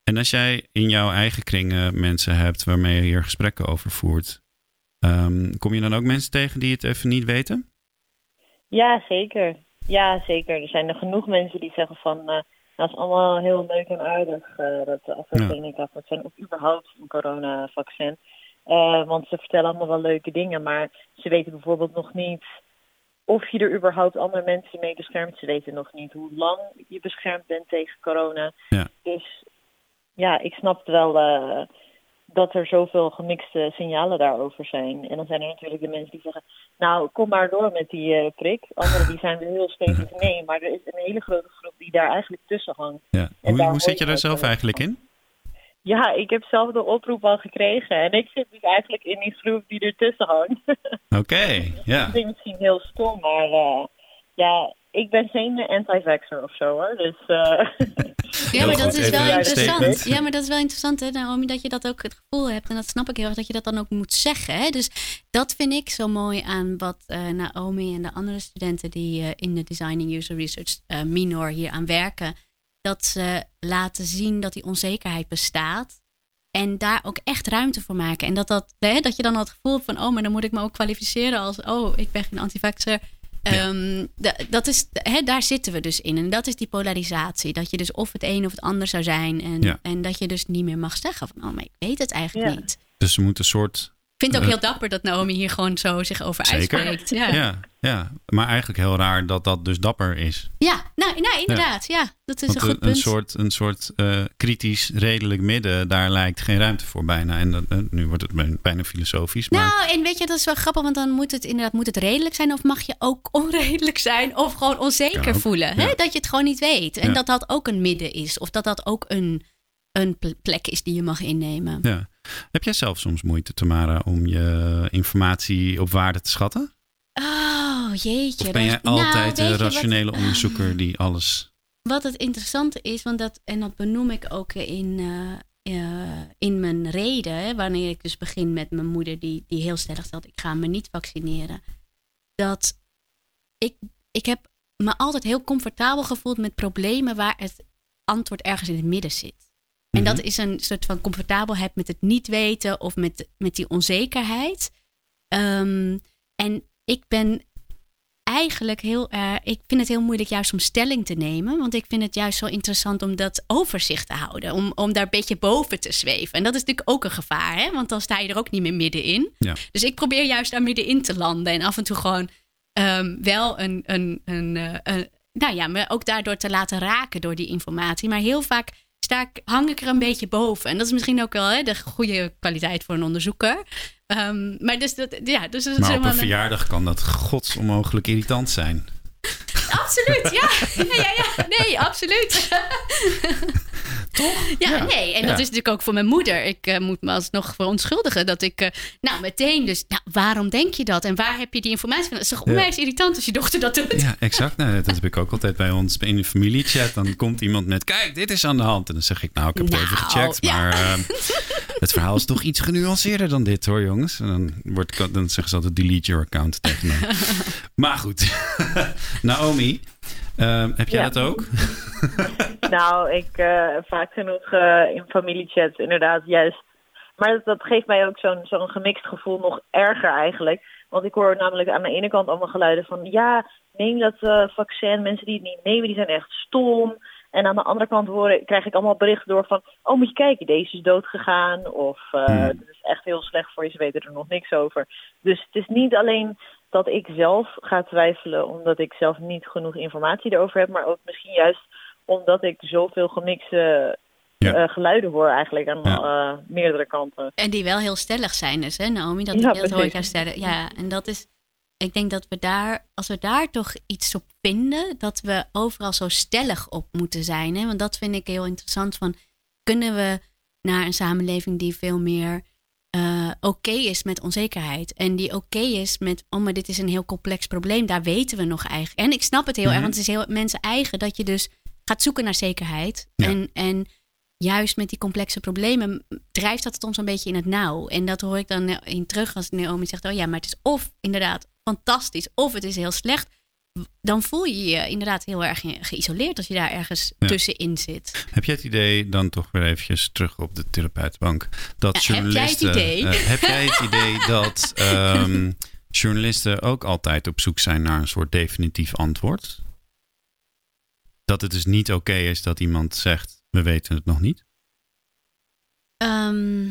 En als jij in jouw eigen kringen mensen hebt waarmee je hier gesprekken over voert... ehm, kom je dan ook mensen tegen die het even niet weten? Ja, zeker. Ja, zeker. Er zijn er genoeg mensen die zeggen van... eh dat is allemaal heel leuk en aardig, eh dat AstraZeneca-vaccin... of überhaupt een coronavaccin. Eh want ze vertellen allemaal wel leuke dingen... maar ze weten bijvoorbeeld nog niet... of je er überhaupt andere mensen mee beschermt. Ze weten nog niet hoe lang je beschermd bent tegen corona. Ja. Dus ja, ik snap wel... eh, dat er zoveel gemixte signalen daarover zijn. En dan zijn er natuurlijk de mensen die zeggen... nou, kom maar door met die eh, prik. Anderen die zijn weer heel stevig nee. Maar er is een hele grote groep die daar eigenlijk tussen hangt. Ja. Hoe, hoe zit je daar zelf eigenlijk in? Ja, ik heb zelf de oproep al gekregen. En ik zit dus eigenlijk in die groep die ertussen hangt. Oké, ja. Dat klinkt misschien heel stom, maar... eh, ja, ik ben geen anti-vaxxer of zo, hoor. Dus... eh, Ja, maar dat is wel interessant. Ja, maar dat is wel interessant, hè, Naomi, dat je dat ook het gevoel hebt. En dat snap ik heel erg, dat je dat dan ook moet zeggen. Hè? Dus dat vind ik zo mooi aan wat eh, Naomi en de andere studenten die eh, in de Designing User Research eh, minor hier aan werken. Dat ze laten zien dat die onzekerheid bestaat. En daar ook echt ruimte voor maken. En dat, dat, hè, dat je dan het gevoel hebt van, oh, maar dan moet ik me ook kwalificeren als, oh, ik ben geen antivaxer. Ehm, da- dat is, hè, daar zitten we dus in. En dat is die polarisatie. Dat je dus of het een of het ander zou zijn. En, Ja. en dat je dus niet meer mag zeggen van, oh, maar ik weet het eigenlijk Ja. niet. Dus ze moeten een soort... Ik vind het ook heel dapper dat Naomi hier gewoon zo zich over Zeker. uitspreekt. Ja. Ja. ja, maar eigenlijk heel raar dat dat dus dapper is. Ja, nou, nou inderdaad. Ja, dat is Want een goed een, punt. soort, een soort eh, kritisch, redelijk midden, daar lijkt geen ruimte voor bijna. En dat, eh, nu wordt het bijna- filosofisch. Maar Nou, en weet je, dat is wel grappig, want dan moet het inderdaad moet het redelijk zijn, of mag je ook onredelijk zijn, of gewoon onzeker ook, voelen. Hè? Dat je het gewoon niet weet. En dat dat ook een midden is, of dat dat ook een, een pl- plek is die je mag innemen. ja. Heb jij zelf soms moeite, Tamara, om je informatie op waarde te schatten? Oh, jeetje. Of ben jij nou, altijd weet de wat- rationele onderzoeker die alles... Wat het interessante is, want dat, en dat benoem ik ook in, eh, eh, in mijn reden, hè, wanneer ik dus begin met mijn moeder, die, die heel stellig stelt: ik ga me niet vaccineren. Dat ik, ik heb me altijd heel comfortabel gevoeld met problemen waar het antwoord ergens in het midden zit. En Mhm. dat is een soort van comfortabelheid met het niet weten of met, met die onzekerheid. Ehm, en ik ben eigenlijk heel erg. Ik vind het heel moeilijk juist om stelling te nemen. Want ik vind het juist zo interessant om dat overzicht te houden. Om, om daar een beetje boven te zweven. En dat is natuurlijk ook een gevaar, hè? Want dan sta je er ook niet meer middenin. Ja. Dus ik probeer juist daar middenin te landen. En af en toe gewoon ehm, wel een. een, een, eh, een nou ja, me ook daardoor te laten raken door die informatie. Maar heel vaak sta ik, hang ik er een beetje boven. En dat is misschien ook wel hè, de goede kwaliteit voor een onderzoeker. Ehm, maar dus dat, ja, dus dat is op een verjaardag kan dat godsonmogelijk irritant zijn. Absoluut, ja. ja, ja, ja. Nee, absoluut. Toch? Ja, Ja. nee. En Ja. dat is natuurlijk ook voor mijn moeder. Ik eh, moet me alsnog verontschuldigen dat ik... eh, nou, meteen dus... Nou, waarom denk je dat? En waar heb je die informatie van? Het is toch onwijs irritant als je dochter dat doet? Ja, exact. Nou, dat heb ik ook altijd bij ons in de familiechat. Dan komt iemand met, kijk, dit is aan de hand. En dan zeg ik, nou, ik heb het even Nou, gecheckt. ja. Maar eh, het verhaal is toch iets genuanceerder dan dit, hoor, jongens. En dan, wordt, dan zeggen ze altijd, delete your account tegen mij. maar goed, Naomi, Ehm, heb jij Ja. dat ook? Nou, ik eh, vaak genoeg eh, in familiechats inderdaad juist. Maar dat, dat geeft mij ook zo'n zo'n gemixt gevoel nog erger eigenlijk. Want ik hoor namelijk aan de ene kant allemaal geluiden van... ja, neem dat eh, vaccin. Mensen die het niet nemen, die zijn echt stom. En aan de andere kant hoor, krijg ik allemaal berichten door van... oh, moet je kijken, deze is dood gegaan. Of eh Hmm. dit is echt heel slecht voor je, ze weten er nog niks over. Dus het is niet alleen dat ik zelf ga twijfelen... omdat ik zelf niet genoeg informatie erover heb... maar ook misschien juist omdat ik zoveel gemixte Ja. eh, geluiden hoor eigenlijk aan Ja. eh, meerdere kanten. En die wel heel stellig zijn dus, hè Naomi? Dat, Ja, dat hoor ik jou stellig. Ja, en dat is... Ik denk dat we daar, als we daar toch iets op vinden, dat we overal zo stellig op moeten zijn. Hè? Want dat vind ik heel interessant. Van, kunnen we naar een samenleving die veel meer eh, oké is met onzekerheid. En die oké is met, oh, maar dit is een heel complex probleem. Daar weten we nog eigenlijk. En ik snap het heel Mhm. erg, want het is heel mensen eigen dat je dus gaat zoeken naar zekerheid. Ja. En, en juist met die complexe problemen drijft dat soms een beetje in het nauw. En dat hoor ik dan in terug als Naomi zegt, oh ja, maar het is of inderdaad fantastisch, of het is heel slecht. Dan voel je je inderdaad heel erg geïsoleerd als je daar ergens Ja. tussenin zit. Heb jij het idee, dan toch weer eventjes terug op de therapeutenbank, dat Ja, heb jij het journalisten... idee? heb jij het idee dat ehm, journalisten ook altijd op zoek zijn naar een soort definitief antwoord? Dat het dus niet oké is dat iemand zegt, we weten het nog niet? Ehm,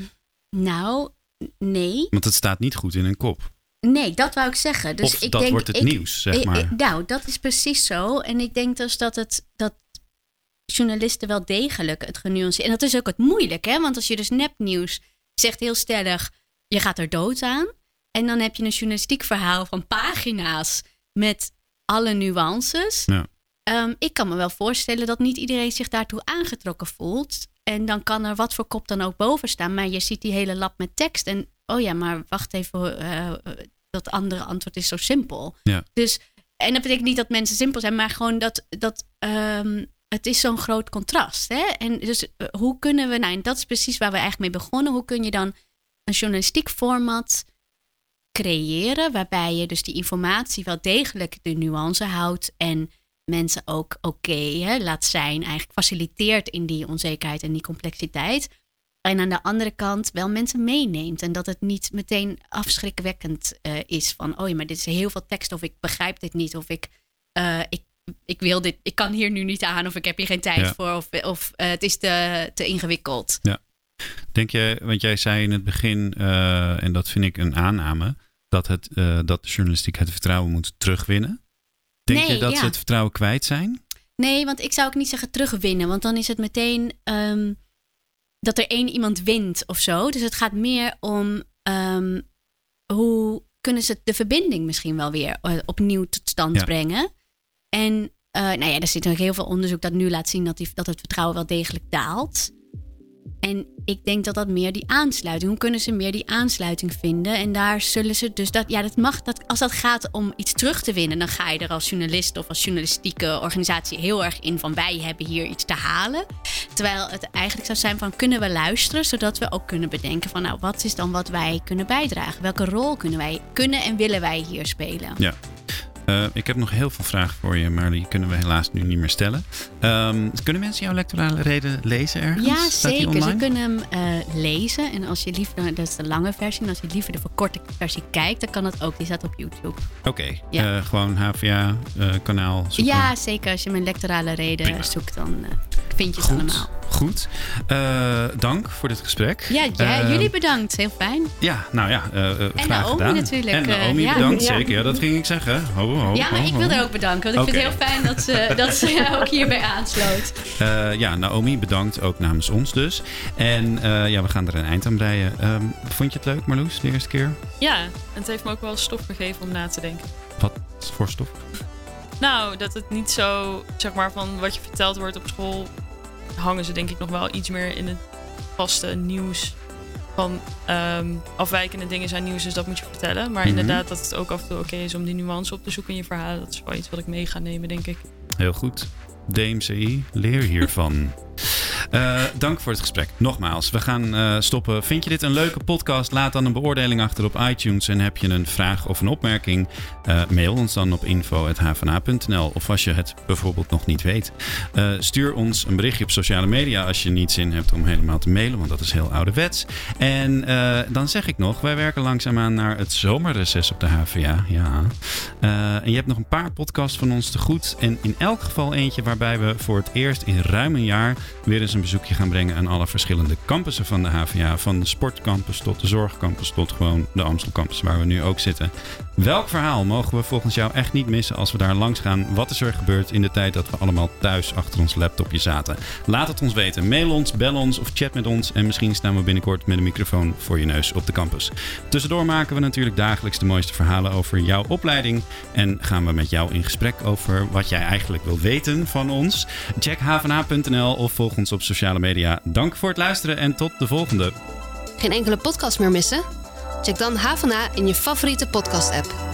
nou, nee. Want het staat niet goed in een kop. Nee, dat wou ik zeggen. Dus of ik dat denk, wordt het ik, nieuws, zeg ik- maar. ik- nou, dat is precies zo. En ik denk dus dat het dat journalisten wel degelijk het genuanceerd. En dat is ook het moeilijk, hè? Want als je dus nepnieuws zegt heel stellig, je gaat er dood aan. En dan heb je een journalistiek verhaal van pagina's met alle nuances. Ja. Ehm, ik kan me wel voorstellen dat niet iedereen zich daartoe aangetrokken voelt. En dan kan er wat voor kop dan ook boven staan. Maar je ziet die hele lap met tekst. En oh ja, maar wacht even. eh, dat andere antwoord is zo simpel. Ja. Dus, en dat betekent niet dat mensen simpel zijn, maar gewoon dat, dat ehm, het is zo'n groot contrast. Hè? En dus eh, hoe kunnen we, nou, en dat is precies waar we eigenlijk mee begonnen. Hoe kun je dan een journalistiek format creëren, waarbij je dus die informatie wel degelijk de nuance houdt en mensen ook oké laat zijn, eigenlijk faciliteert in die onzekerheid en die complexiteit. En aan de andere kant wel mensen meeneemt. En dat het niet meteen afschrikwekkend eh, is van, oh ja, maar dit is heel veel tekst, of ik begrijp dit niet, of ik, eh, ik, ik wil dit, ik kan hier nu niet aan, of ik heb hier geen tijd Ja. voor, of, of eh, het is te, te ingewikkeld. Denk je, want jij zei in het begin, en dat vind ik een aanname, dat, het, dat de journalistiek het vertrouwen moet terugwinnen. Denk Nee, je dat ja. ze het vertrouwen kwijt zijn? Nee, want ik zou ook niet zeggen terugwinnen. Want dan is het meteen ehm, dat er één iemand wint of zo. Dus het gaat meer om ehm, hoe kunnen ze de verbinding misschien wel weer eh, opnieuw tot stand Ja. brengen. En eh, nou ja, er zit nog heel veel onderzoek dat nu laat zien dat, die, dat het vertrouwen wel degelijk daalt. En ik denk dat dat meer die aansluiting. Hoe kunnen ze meer die aansluiting vinden? En daar zullen ze dus dat. Ja, dat mag. Dat, als dat gaat om iets terug te winnen, dan ga je er als journalist of als journalistieke organisatie heel erg in van wij hebben hier iets te halen. Terwijl het eigenlijk zou zijn van kunnen we luisteren, zodat we ook kunnen bedenken van nou, wat is dan wat wij kunnen bijdragen? Welke rol kunnen wij kunnen en willen wij hier spelen? Ja. Eh, ik heb nog heel veel vragen voor je, maar die kunnen we helaas nu niet meer stellen. Ehm, kunnen mensen jouw lectorale reden lezen ergens? Ja, Staat zeker. Ze kunnen hem eh, lezen. En als je liever, dat is de lange versie. En als je liever de verkorte versie kijkt, dan kan dat ook. Die staat op YouTube. Oké, Ja. eh, gewoon HVA-kanaal zoeken. Ja, zeker. Als je mijn lectorale reden Prima. zoekt, dan vind je het allemaal. Goed. Eh, dank voor dit gesprek. Ja, ja Eh, jullie bedankt. Heel fijn. Ja, nou ja, eh, eh, graag Naomi gedaan. natuurlijk, En Naomi ja. bedankt, Ja. zeker. Ja, dat ging ik zeggen. Ho, ho, ho, ja, maar ik ho. wil er ook bedanken. Want ik vind het heel fijn dat ze, dat ze ook hierbij aansloot. Eh, ja, Naomi, bedankt ook namens ons dus. En eh, ja, we gaan er een eind aan breien. Ehm, vond je het leuk, Marloes, de eerste keer? Ja, en het heeft me ook wel stof gegeven om na te denken. Wat voor stof? Nou, dat het niet zo, zeg maar, van wat je verteld wordt op school, hangen ze denk ik nog wel iets meer in het vaste nieuws. Van ehm, afwijkende dingen zijn nieuws, dus dat moet je vertellen. Maar Mhm. inderdaad, dat het ook af en toe oké is om die nuance op te zoeken in je verhalen. Dat is wel iets wat ik mee ga nemen, denk ik. Heel goed. DMCI, leer hiervan. Uh, dank voor het gesprek. Nogmaals, we gaan uh, stoppen. Vind je dit een leuke podcast? Laat dan een beoordeling achter op iTunes. En heb je een vraag of een opmerking? Uh, mail ons dan op info.hvna.nl. Of als je het bijvoorbeeld nog niet weet. stuur ons een berichtje op sociale media als je niet zin hebt om helemaal te mailen. Want dat is heel ouderwets. En dan zeg ik nog, wij werken langzaamaan naar het zomerreces op de HVA. Ja. en je hebt nog een paar podcasts van ons te goed. En in elk geval eentje waarbij we voor het eerst in ruim een jaar weer eens een bezoekje gaan brengen aan alle verschillende campussen van de HVA. Van de sportcampus tot de zorgcampus tot gewoon de Amstelcampus waar we nu ook zitten. Welk verhaal mogen we volgens jou echt niet missen als we daar langs gaan? Wat is er gebeurd in de tijd dat we allemaal thuis achter ons laptopje zaten? Laat het ons weten. Mail ons, bel ons of chat met ons. En misschien staan we binnenkort met een microfoon voor je neus op de campus. Tussendoor maken we natuurlijk dagelijks de mooiste verhalen over jouw opleiding. En gaan we met jou in gesprek over wat jij eigenlijk wil weten van ons. Check hvna.nl of volg ons op sociale media. Dank voor het luisteren en tot de volgende. Geen enkele podcast meer missen? Check dan HVA in je favoriete podcast-app.